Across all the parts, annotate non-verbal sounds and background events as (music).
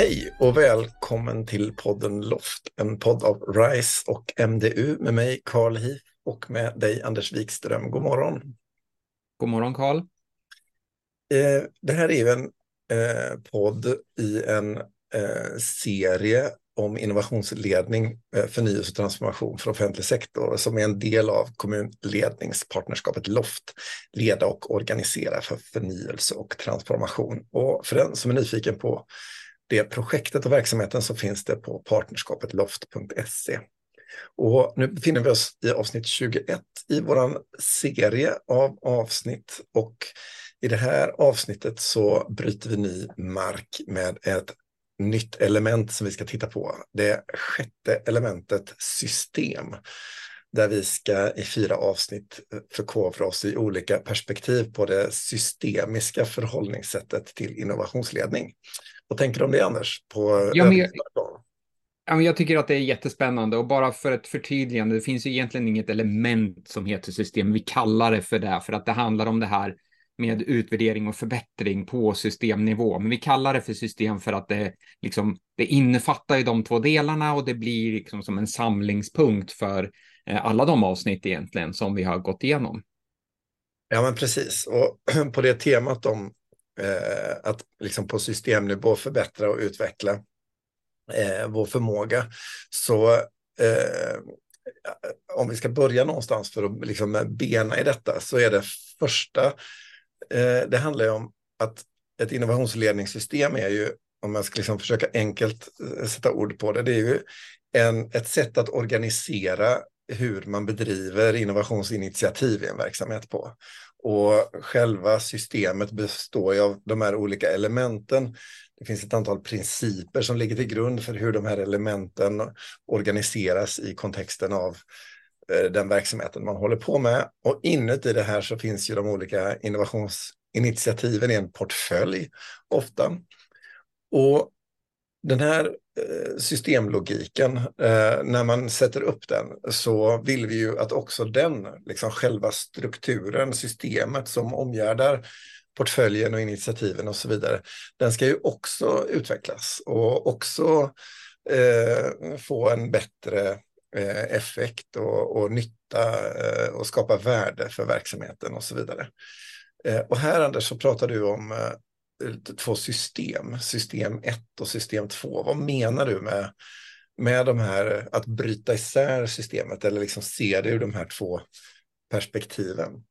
Hej och välkommen till podden Loft, en podd av RISE och MDU med mig Carl Heath och med dig Anders Wikström. God morgon. God morgon Carl. Eh, det här är ju en eh, podd i en eh, serie om innovationsledning, förnyelse och transformation för offentlig sektor som är en del av kommunledningspartnerskapet LOFT, leda och organisera för förnyelse och transformation. Och för den som är nyfiken på det projektet och verksamheten så finns det på partnerskapetloft.se. Och nu befinner vi oss i avsnitt 21 i vår serie av avsnitt och i det här avsnittet så bryter vi ny mark med ett nytt element som vi ska titta på. Det sjätte elementet system där vi ska i fyra avsnitt förkovra oss i olika perspektiv på det systemiska förhållningssättet till innovationsledning. Vad tänker du om det, Anders? På ja, men jag, ja, men jag tycker att det är jättespännande och bara för ett förtydligande, det finns ju egentligen inget element som heter system. Vi kallar det för det, för att det handlar om det här med utvärdering och förbättring på systemnivå. Men vi kallar det för system för att det, liksom, det innefattar ju de två delarna och det blir liksom som en samlingspunkt för eh, alla de avsnitt egentligen som vi har gått igenom. Ja, men precis. Och (clears throat) på det temat om Eh, att liksom på systemnivå förbättra och utveckla eh, vår förmåga. Så eh, om vi ska börja någonstans för att liksom bena i detta så är det första, eh, det handlar ju om att ett innovationsledningssystem är ju, om jag ska liksom försöka enkelt eh, sätta ord på det, det är ju en, ett sätt att organisera hur man bedriver innovationsinitiativ i en verksamhet på. Och själva systemet består ju av de här olika elementen. Det finns ett antal principer som ligger till grund för hur de här elementen organiseras i kontexten av eh, den verksamheten man håller på med. Och inuti det här så finns ju de olika innovationsinitiativen i en portfölj ofta. Och den här eh, systemlogiken, eh, när man sätter upp den så vill vi ju att också den, liksom själva strukturen, systemet som omgärdar portföljen och initiativen och så vidare, den ska ju också utvecklas och också eh, få en bättre eh, effekt och, och nytta eh, och skapa värde för verksamheten och så vidare. Eh, och här Anders så pratar du om eh, Eh, två system, system 1 och system 2. Vad menar du med, med de här, att bryta isär systemet eller liksom se det ur de här två perspektiven?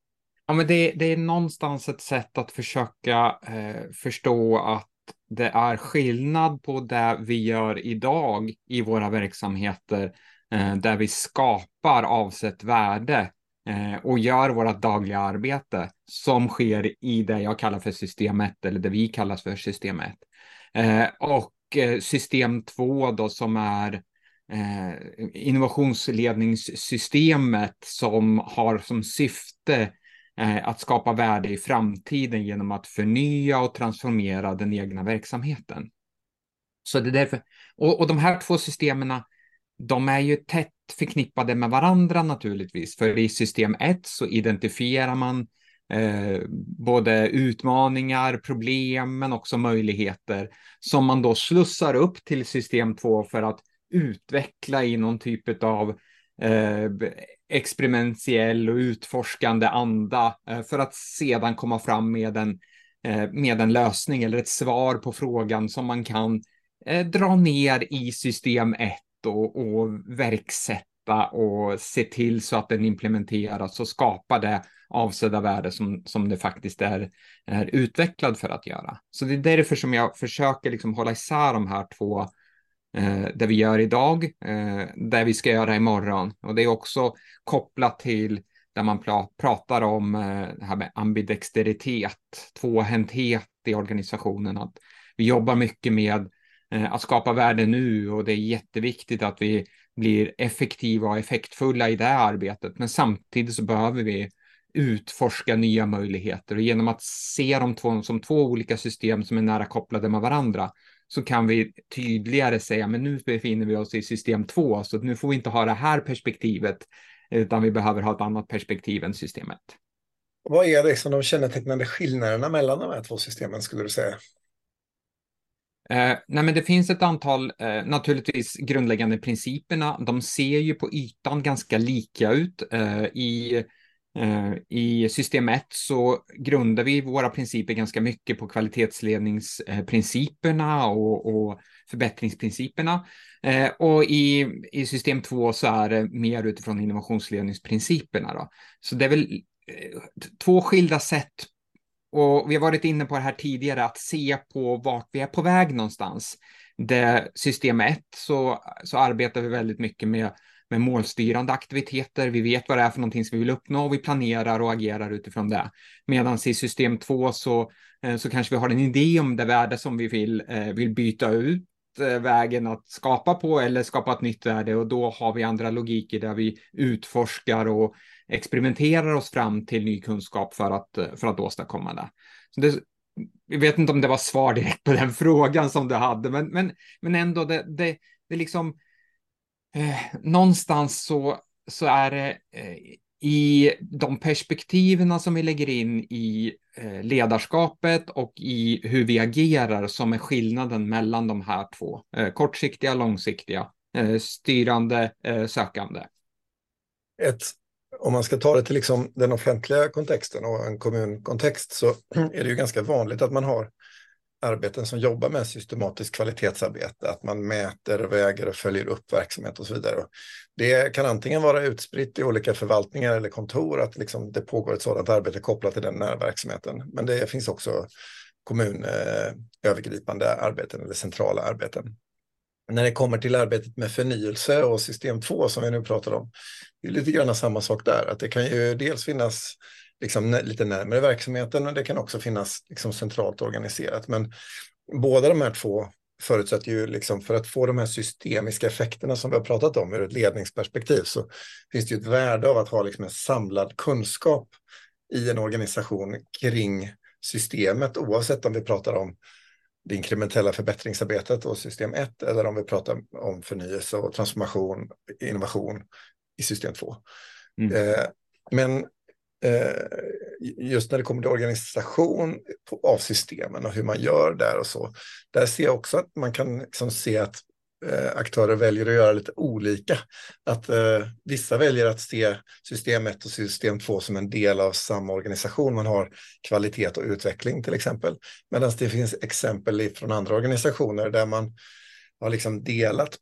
Ja, men det, det är någonstans ett sätt att försöka eh, förstå att det är skillnad på det vi gör idag i våra verksamheter, eh, där vi skapar avsett värde Eh, och gör vårt dagliga arbete som sker i det jag kallar för system 1 eller det vi kallar för system 1. Eh, och eh, system 2 då som är innovationsledningssystemet som har som syfte att skapa värde i framtiden genom att förnya och transformera den egna verksamheten. Så det är därför, och, och de här två systemen de är ju tätt förknippade med varandra naturligtvis, för i system 1 så identifierar man eh, både utmaningar, problem, men också möjligheter som man då slussar upp till system 2 för att utveckla i någon typ av eh, experimentiell och utforskande anda eh, för att sedan komma fram med en, eh, med en lösning eller ett svar på frågan som man kan eh, dra ner i system 1 och, och verksätta och se till så att den implementeras och skapa det avsedda värde som, som det faktiskt är, är utvecklad för att göra. Så det är därför som jag försöker liksom hålla isär de här två, eh, det vi gör idag, eh, det vi ska göra imorgon. Och det är också kopplat till där man pratar om eh, det här med ambidexteritet, tvåhänthet i organisationen. Att vi jobbar mycket med Eh, att skapa värde nu och det är jätteviktigt att vi blir effektiva och effektfulla i det arbetet. Men samtidigt så behöver vi utforska nya möjligheter och genom att se dem två, som två olika system som är nära kopplade med varandra så kan vi tydligare säga men nu befinner vi oss i system två så nu får vi inte ha det här perspektivet utan vi behöver ha ett annat perspektiv än systemet. Vad är liksom de kännetecknande skillnaderna mellan de här två systemen skulle du säga? Eh, nej, men det finns ett antal, eh, naturligtvis, grundläggande principerna. De ser ju på ytan ganska lika ut. Eh, I eh, I system 1 så grundar vi våra principer ganska mycket på kvalitetsledningsprinciperna och, och förbättringsprinciperna. Eh, och i, i system 2 så är det mer utifrån innovationsledningsprinciperna. Då. Så det är väl eh, två skilda sätt och vi har varit inne på det här tidigare, att se på vart vi är på väg någonstans. Det system 1 så, så arbetar vi väldigt mycket med med målstyrande aktiviteter. Vi vet vad det är för någonting som vi vill uppnå och vi planerar och agerar utifrån det. Medan i system 2 så, eh, så kanske vi har en idé om det värde som vi vill, eh, vill byta ut Eh, vägen att skapa på eller skapa ett nytt värde och då har vi andra logiker där vi utforskar och experimenterar oss fram till ny kunskap för att, eh, för att åstadkomma det. Så det jag vet inte om det var svar direkt på den (laughs) frågan som du hade, men, men, men ändå, det, det, det liksom eh, någonstans så, så är det eh, i de perspektiven som vi lägger in i eh, ledarskapet och i hur vi agerar som är skillnaden mellan de här två. Eh, kortsiktiga, långsiktiga, eh, styrande, sökande. Ett, om man ska ta det till liksom den offentliga kontexten och en kommunkontext så (clears throat) är det ju ganska vanligt att man har arbeten som jobbar med systematiskt kvalitetsarbete, att man mäter, väger och följer upp verksamhet och så vidare. Det kan antingen vara utspritt i olika förvaltningar eller kontor, att liksom det pågår ett sådant arbete kopplat till den närverksamheten. Men det finns också kommunövergripande arbeten eller centrala arbeten. När det kommer till arbetet med förnyelse och system 2 som vi nu pratar om, det är lite grann samma sak där, att det kan ju dels finnas liksom lite närmare verksamheten och det kan också finnas liksom centralt organiserat. Men båda de här två förutsätter ju liksom för att få de här systemiska effekterna som vi har pratat om ur ett ledningsperspektiv så finns det ju ett värde av att ha liksom en samlad kunskap i en organisation kring systemet oavsett om vi pratar om det inkrementella förbättringsarbetet och system 1 eller om vi pratar om förnyelse och transformation, innovation i system 2. Mm. Eh, men Eh, just när det kommer till organisation av systemen och hur man gör där och så. Där ser jag också att man kan liksom se att eh, aktörer väljer att göra lite olika. Att eh, vissa väljer att se system 1 och system 2 som en del av samma organisation. Man har kvalitet och utveckling till exempel. Medan det finns exempel från andra organisationer där man har liksom delat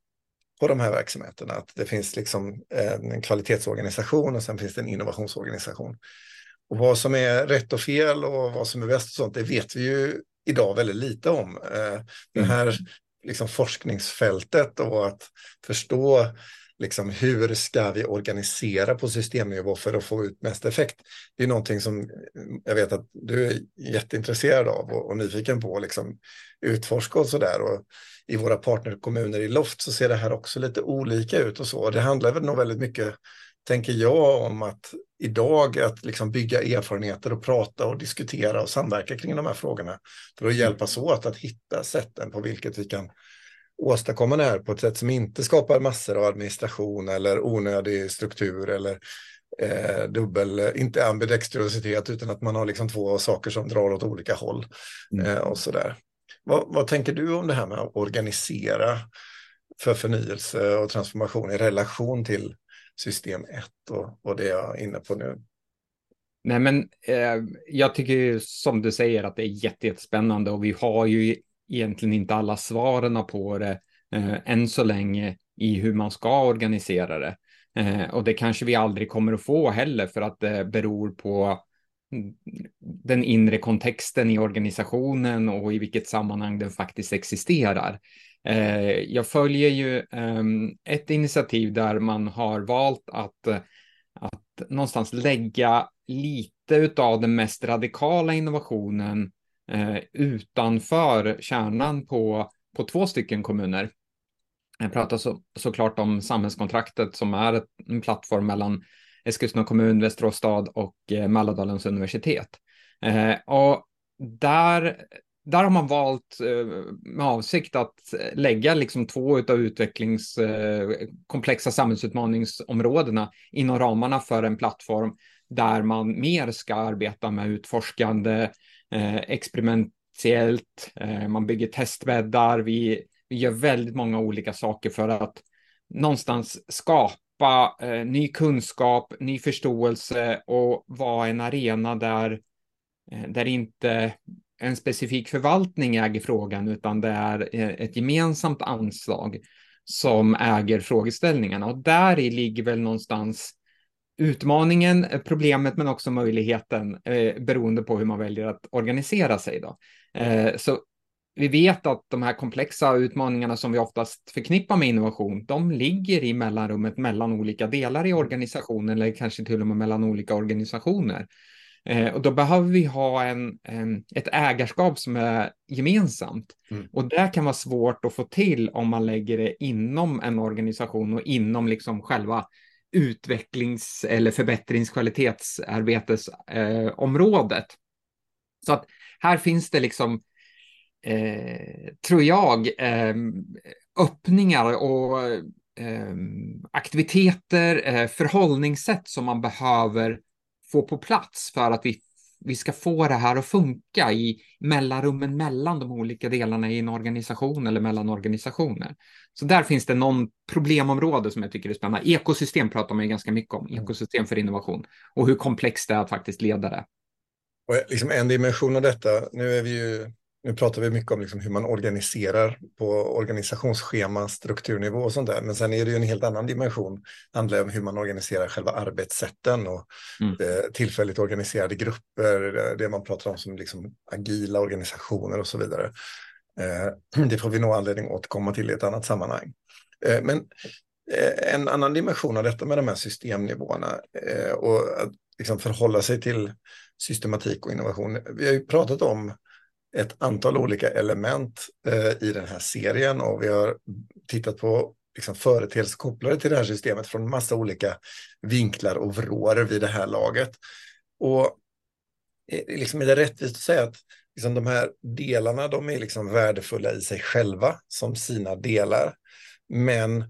på de här verksamheterna. Att det finns liksom en kvalitetsorganisation och sen finns det en innovationsorganisation. Och vad som är rätt och fel och vad som är bäst och sånt, det vet vi ju idag väldigt lite om. Eh, det mm. här liksom forskningsfältet och att förstå liksom hur ska vi organisera på systemnivå för att få ut mest effekt. Det är någonting som jag vet att du är jätteintresserad av och, och nyfiken på, liksom utforska och så där. Och i våra partnerkommuner i Loft så ser det här också lite olika ut och så. Det handlar väl nog väldigt mycket, tänker jag, om att idag att liksom bygga erfarenheter och prata och diskutera och samverka kring de här frågorna för att hjälpas åt att hitta sätten på vilket vi kan åstadkomma det här på ett sätt som inte skapar massor av administration eller onödig struktur eller eh, dubbel, inte ambidextrositet utan att man har liksom två saker som drar åt olika håll mm. eh, och sådär. Vad, vad, tänker du om det här med att organisera för förnyelse och transformation i relation till system 1 och, och det jag är inne på nu? Nej, men eh, jag tycker ju som du säger att det är jättespännande och vi har ju egentligen inte alla svaren på det eh, än så länge i hur man ska organisera det. Eh, och det kanske vi aldrig kommer att få heller för att det beror på den inre kontexten i organisationen och i vilket sammanhang den faktiskt existerar. Eh, jag följer ju ehm, ett initiativ där man har valt att, att någonstans lägga lite av den mest radikala innovationen eh, utanför kärnan på, på två stycken kommuner. Jag pratar så, såklart om samhällskontraktet som är en plattform mellan Eskilstuna kommun, Västerås stad och eh, Mälardalens universitet. Eh, och där, där har man valt eh, med avsikt att lägga liksom två av utvecklingskomplexa samhällsutmaningsområdena inom ramarna för en plattform där man mer ska arbeta med utforskande, experimentellt, man bygger testbäddar, vi, vi gör väldigt många olika saker för att någonstans skapa eh, ny kunskap, ny förståelse och vara en arena där, eh, där inte en specifik förvaltning äger frågan, utan det är eh, ett gemensamt anslag som äger frågeställningarna. Och där i ligger väl någonstans utmaningen, eh, problemet, men också möjligheten eh, beroende på hur man väljer att organisera sig. Då. Eh, så vi vet att de här komplexa utmaningarna som vi oftast förknippar med innovation, de ligger i mellanrummet mellan olika delar i organisationen eller kanske till och med mellan olika organisationer. Eh, och då behöver vi ha en, en, ett ägarskap som är gemensamt. Mm. Och det kan vara svårt att få till om man lägger det inom en organisation och inom liksom själva utvecklings eller förbättringskvalitetsarbetesområdet. Eh, Så att här finns det liksom, eh, tror jag, eh, öppningar och eh, aktiviteter, eh, förhållningssätt som man behöver få på plats för att vi, vi ska få det här att funka i mellanrummen mellan de olika delarna i en organisation eller mellan organisationer. Så där finns det någon problemområde som jag tycker är spännande. Ekosystem pratar man ju ganska mycket om, mm. ekosystem för innovation och hur komplext det är att faktiskt leda det. Och liksom en dimension av detta, nu är vi ju nu pratar vi mycket om liksom hur man organiserar på organisationsschema, strukturnivå och sånt där. Men sen är det ju en helt annan dimension. Det handlar om hur man organiserar själva arbetssätten och mm. eh, tillfälligt organiserade grupper, det man pratar om som liksom agila organisationer och så vidare. Eh, (clears throat) det får vi nog anledning att återkomma till i ett annat sammanhang. Eh, men eh, en annan dimension av detta med de här systemnivåerna eh, och att liksom förhålla sig till systematik och innovation. Vi har ju pratat om ett antal olika element eh, i den här serien och vi har tittat på liksom, företeelser kopplade till det här systemet från massa olika vinklar och vrår vid det här laget. Och eh, liksom är det rättvist att säga att liksom, de här delarna de är liksom värdefulla i sig själva som sina delar. Men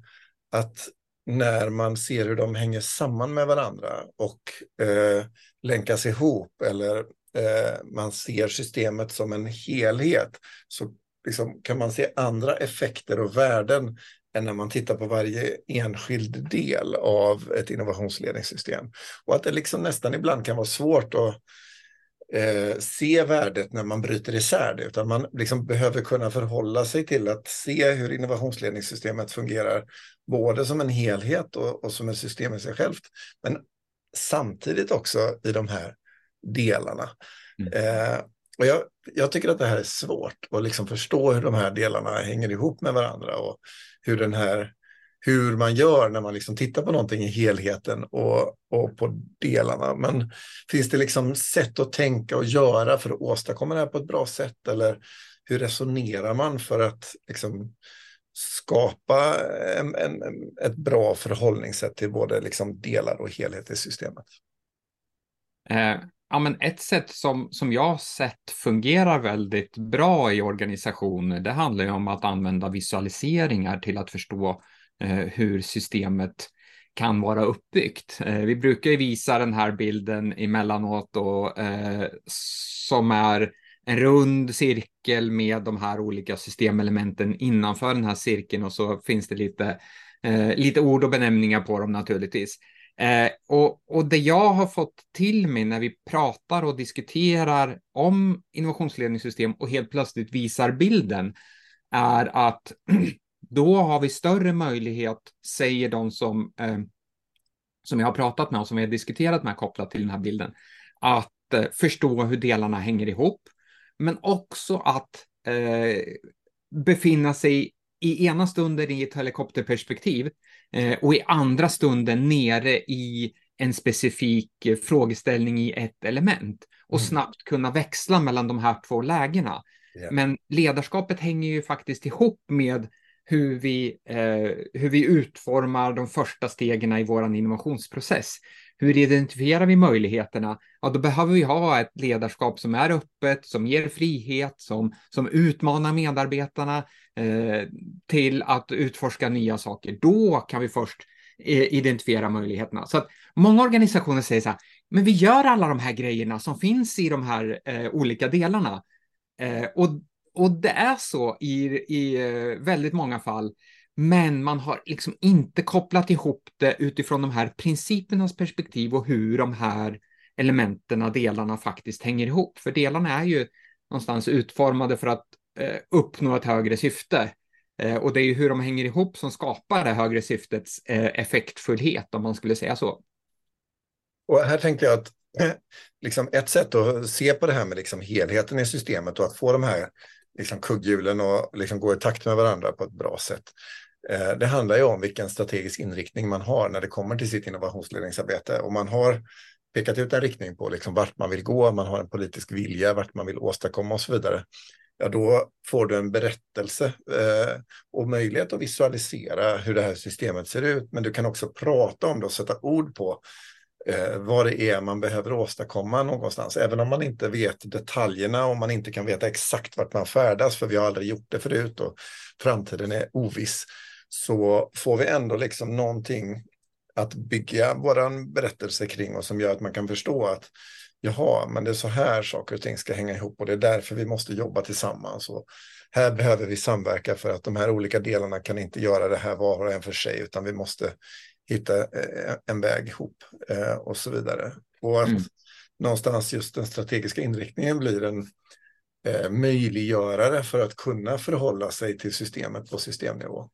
att när man ser hur de hänger samman med varandra och eh, länkas ihop eller Eh, man ser systemet som en helhet så liksom kan man se andra effekter och värden än när man tittar på varje enskild del av ett innovationsledningssystem. Och att det liksom nästan ibland kan vara svårt att eh, se värdet när man bryter isär det, utan man liksom behöver kunna förhålla sig till att se hur innovationsledningssystemet fungerar, både som en helhet och, och som ett system i sig självt, men samtidigt också i de här delarna. Mm. Eh, och jag, jag, tycker att det här är svårt att liksom förstå hur de här delarna hänger ihop med varandra och hur, den här, hur man gör när man liksom tittar på någonting i helheten och, och på delarna. Men finns det liksom sätt att tänka och göra för att åstadkomma det här på ett bra sätt? Eller hur resonerar man för att liksom skapa en, en, ett bra förhållningssätt till både liksom delar och helhet i systemet? Ja, men ett sätt som, som jag sett fungerar väldigt bra i organisationer, det handlar ju om att använda visualiseringar till att förstå eh, hur systemet kan vara uppbyggt. Eh, vi brukar ju visa den här bilden emellanåt och, eh, som är en rund cirkel med de här olika systemelementen innanför den här cirkeln och så finns det lite, eh, lite ord och benämningar på dem naturligtvis. Eh, och, och det jag har fått till mig när vi pratar och diskuterar om innovationsledningssystem och helt plötsligt visar bilden är att (clears throat) då har vi större möjlighet, säger de som, eh, som jag har pratat med och som vi har diskuterat med kopplat till den här bilden, att eh, förstå hur delarna hänger ihop, men också att eh, befinna sig i ena stunden i ett helikopterperspektiv eh, och i andra stunden nere i en specifik eh, frågeställning i ett element och mm. snabbt kunna växla mellan de här två lägena. Yeah. Men ledarskapet hänger ju faktiskt ihop med hur vi, eh, hur vi utformar de första stegen i vår innovationsprocess. Hur identifierar vi möjligheterna? Ja, då behöver vi ha ett ledarskap som är öppet, som ger frihet, som, som utmanar medarbetarna eh, till att utforska nya saker. Då kan vi först eh, identifiera möjligheterna. Så att många organisationer säger så här, men vi gör alla de här grejerna som finns i de här eh, olika delarna. Eh, och, och det är så i, i eh, väldigt många fall. Men man har liksom inte kopplat ihop det utifrån de här principernas perspektiv och hur de här elementen, delarna faktiskt hänger ihop. För delarna är ju någonstans utformade för att eh, uppnå ett högre syfte. Eh, och det är ju hur de hänger ihop som skapar det högre syftets eh, effektfullhet, om man skulle säga så. Och här tänker jag att (clears throat) liksom ett sätt att se på det här med liksom helheten i systemet och att få de här liksom kugghjulen och liksom gå i takt med varandra på ett bra sätt. Eh, det handlar ju om vilken strategisk inriktning man har när det kommer till sitt innovationsledningsarbete. Och man har pekat ut en riktning på liksom vart man vill gå, man har en politisk vilja, vart man vill åstadkomma och så vidare. Ja, då får du en berättelse eh, och möjlighet att visualisera hur det här systemet ser ut. Men du kan också prata om det och sätta ord på eh, vad det är man behöver åstadkomma någonstans. Även om man inte vet detaljerna och man inte kan veta exakt vart man färdas, för vi har aldrig gjort det förut och framtiden är oviss, så får vi ändå liksom någonting att bygga vår berättelse kring och som gör att man kan förstå att jaha, men det är så här saker och ting ska hänga ihop och det är därför vi måste jobba tillsammans. Och här behöver vi samverka för att de här olika delarna kan inte göra det här var och en för sig, utan vi måste hitta eh, en väg ihop eh, och så vidare. Och att mm. någonstans just den strategiska inriktningen blir en eh, möjliggörare för att kunna förhålla sig till systemet på systemnivå.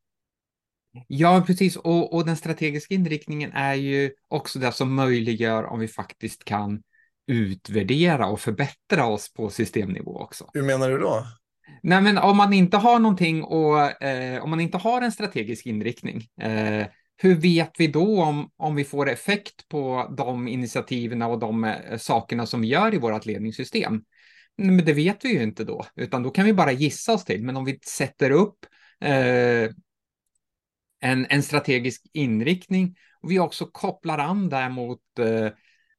Ja, precis. Och, och den strategiska inriktningen är ju också det som möjliggör om vi faktiskt kan utvärdera och förbättra oss på systemnivå också. Hur menar du då? Nej, men om man inte har någonting och eh, om man inte har en strategisk inriktning, eh, hur vet vi då om, om vi får effekt på de initiativen och de eh, sakerna som vi gör i vårt ledningssystem? Men det vet vi ju inte då, utan då kan vi bara gissa oss till. Men om vi sätter upp eh, en, en strategisk inriktning och vi också kopplar an där mot eh,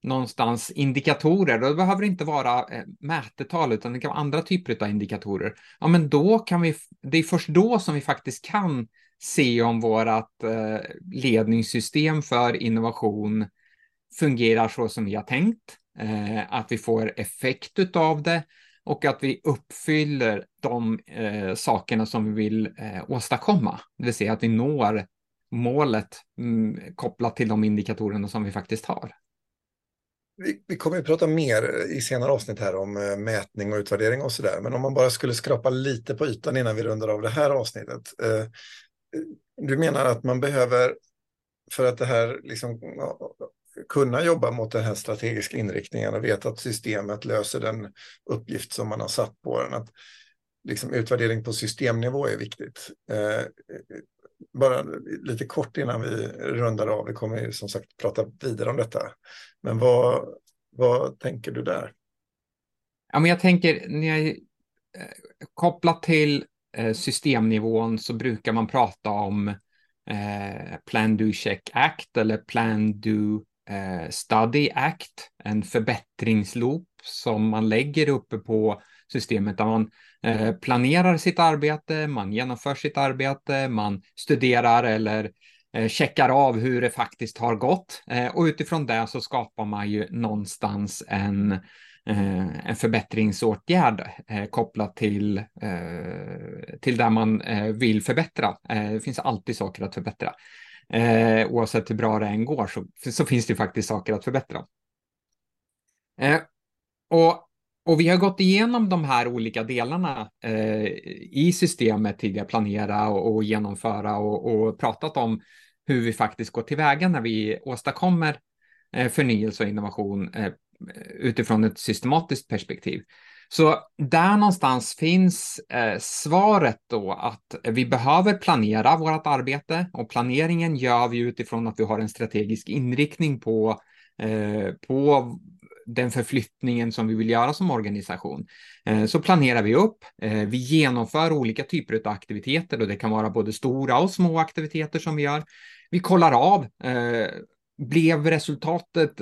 någonstans indikatorer. Och det behöver inte vara eh, mätetal, utan det kan vara andra typer av indikatorer. Ja, men då kan vi, det är först då som vi faktiskt kan se om vårt eh, ledningssystem för innovation fungerar så som vi har tänkt, eh, att vi får effekt av det och att vi uppfyller de eh, sakerna som vi vill eh, åstadkomma, det vill säga att vi når målet mm, kopplat till de indikatorerna som vi faktiskt har. Vi, vi kommer att prata mer i senare avsnitt här om eh, mätning och utvärdering och så där. Men om man bara skulle skrapa lite på ytan innan vi rundar av det här avsnittet. Eh, du menar att man behöver, för att det här liksom, kunna jobba mot den här strategiska inriktningen och veta att systemet löser den uppgift som man har satt på den. Att liksom utvärdering på systemnivå är viktigt. Eh, bara lite kort innan vi rundar av, vi kommer ju som sagt prata vidare om detta. Men vad, vad tänker du där? Ja, men jag tänker, när jag eh, kopplat till eh, systemnivån så brukar man prata om eh, Plan Do Check Act eller Plan Do eh, Study Act, en förbättringsloop som man lägger uppe på systemet där man eh, planerar sitt arbete, man genomför sitt arbete, man studerar eller eh, checkar av hur det faktiskt har gått eh, och utifrån det så skapar man ju någonstans en eh, en förbättringsåtgärd eh, kopplat till, eh, till där man eh, vill förbättra. Eh, det finns alltid saker att förbättra. Eh, oavsett hur bra det än går så, så finns det faktiskt saker att förbättra. Eh, och, och vi har gått igenom de här olika delarna eh, i systemet tidigare, planera och, och genomföra och, och, pratat om hur vi faktiskt går tillväga när vi åstadkommer eh, förnyelse och innovation eh, utifrån ett systematiskt perspektiv. Så där någonstans finns eh, svaret då att vi behöver planera vårt arbete och planeringen gör vi utifrån att vi har en strategisk inriktning på, eh, på den förflyttningen som vi vill göra som organisation. Eh, så planerar vi upp. Eh, vi genomför olika typer av aktiviteter och det kan vara både stora och små aktiviteter som vi gör. Vi kollar av eh, blev resultatet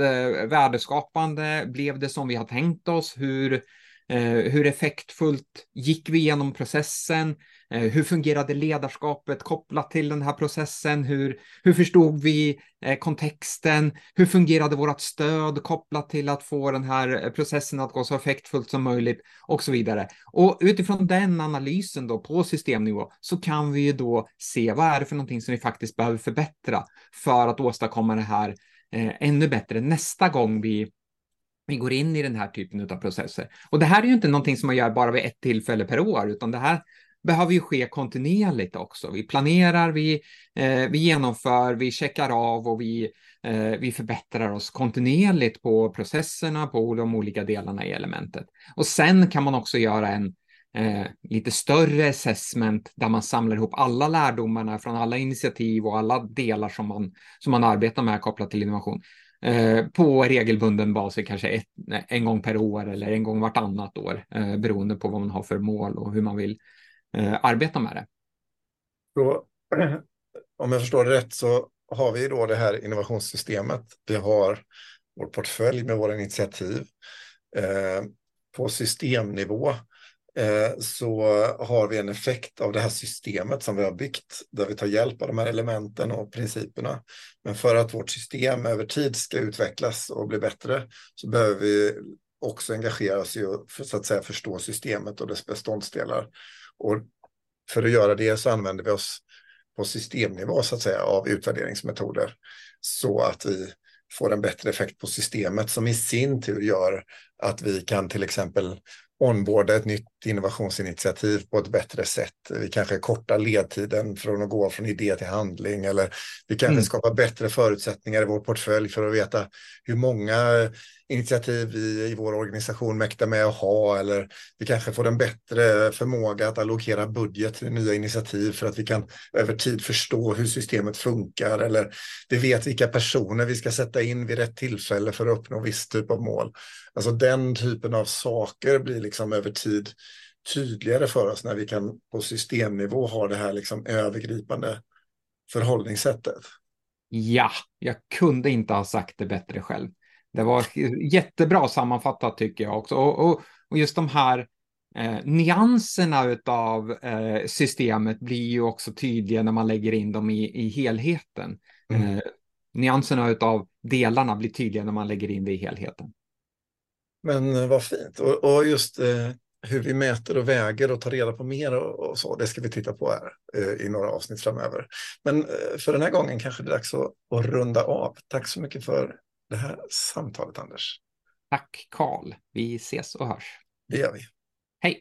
värdeskapande? Blev det som vi har tänkt oss? Hur Eh, hur effektfullt gick vi igenom processen? Eh, hur fungerade ledarskapet kopplat till den här processen? Hur, hur förstod vi eh, kontexten? Hur fungerade vårt stöd kopplat till att få den här eh, processen att gå så effektfullt som möjligt och så vidare. Och utifrån den analysen då på systemnivå så kan vi ju då se vad är det för någonting som vi faktiskt behöver förbättra för att åstadkomma det här eh, ännu bättre nästa gång vi vi går in i den här typen av processer. Och det här är ju inte någonting som man gör bara vid ett tillfälle per år, utan det här behöver ju ske kontinuerligt också. Vi planerar, vi, eh, vi genomför, vi checkar av och vi, eh, vi förbättrar oss kontinuerligt på processerna, på de olika delarna i elementet. Och sen kan man också göra en eh, lite större assessment där man samlar ihop alla lärdomarna från alla initiativ och alla delar som man, som man arbetar med kopplat till innovation eh, på regelbunden basis, kanske ett, en gång per år eller en gång vartannat år, eh, beroende på vad man har för mål och hur man vill eh, arbeta med det. Så, (clears throat) om jag förstår det rätt så har vi då det här innovationssystemet. Vi har vår portfölj med våra initiativ. Eh, på systemnivå eh, Eh, så har vi en effekt av det här systemet som vi har byggt, där vi tar hjälp av de här elementen och principerna. Men för att vårt system över tid ska utvecklas och bli bättre så behöver vi också engagera oss i att så att säga, förstå systemet och dess beståndsdelar. Och för att göra det så använder vi oss på systemnivå så att säga av utvärderingsmetoder så att vi får en bättre effekt på systemet som i sin tur gör att vi kan till exempel onboarda ett nytt innovationsinitiativ på ett bättre sätt. Vi kanske kortar ledtiden från att gå från idé till handling eller vi kanske mm. skapar bättre förutsättningar i vår portfölj för att veta hur många initiativ vi i vår organisation mäktar med att ha eller vi kanske får en bättre förmåga att allokera budget till nya initiativ för att vi kan över tid förstå hur systemet funkar eller vi vet vilka personer vi ska sätta in vid rätt tillfälle för att uppnå viss typ av mål. Alltså den typen av saker blir liksom över tid tydligare för oss när vi kan på systemnivå ha det här liksom övergripande förhållningssättet. Ja, jag kunde inte ha sagt det bättre själv. Det var jättebra sammanfattat tycker jag också. Och, och, och just de här eh, nyanserna av eh, systemet blir ju också tydliga när man lägger in dem i, i helheten. Mm. Eh, nyanserna av delarna blir tydliga när man lägger in det i helheten. Men eh, vad fint. Och, och just eh, hur vi mäter och väger och tar reda på mer och, och så, det ska vi titta på här eh, i några avsnitt framöver. Men eh, för den här gången kanske det är dags att, att runda av. Tack så mycket för det här samtalet, Anders. Tack, Karl. Vi ses och hörs. Det gör vi. Hej.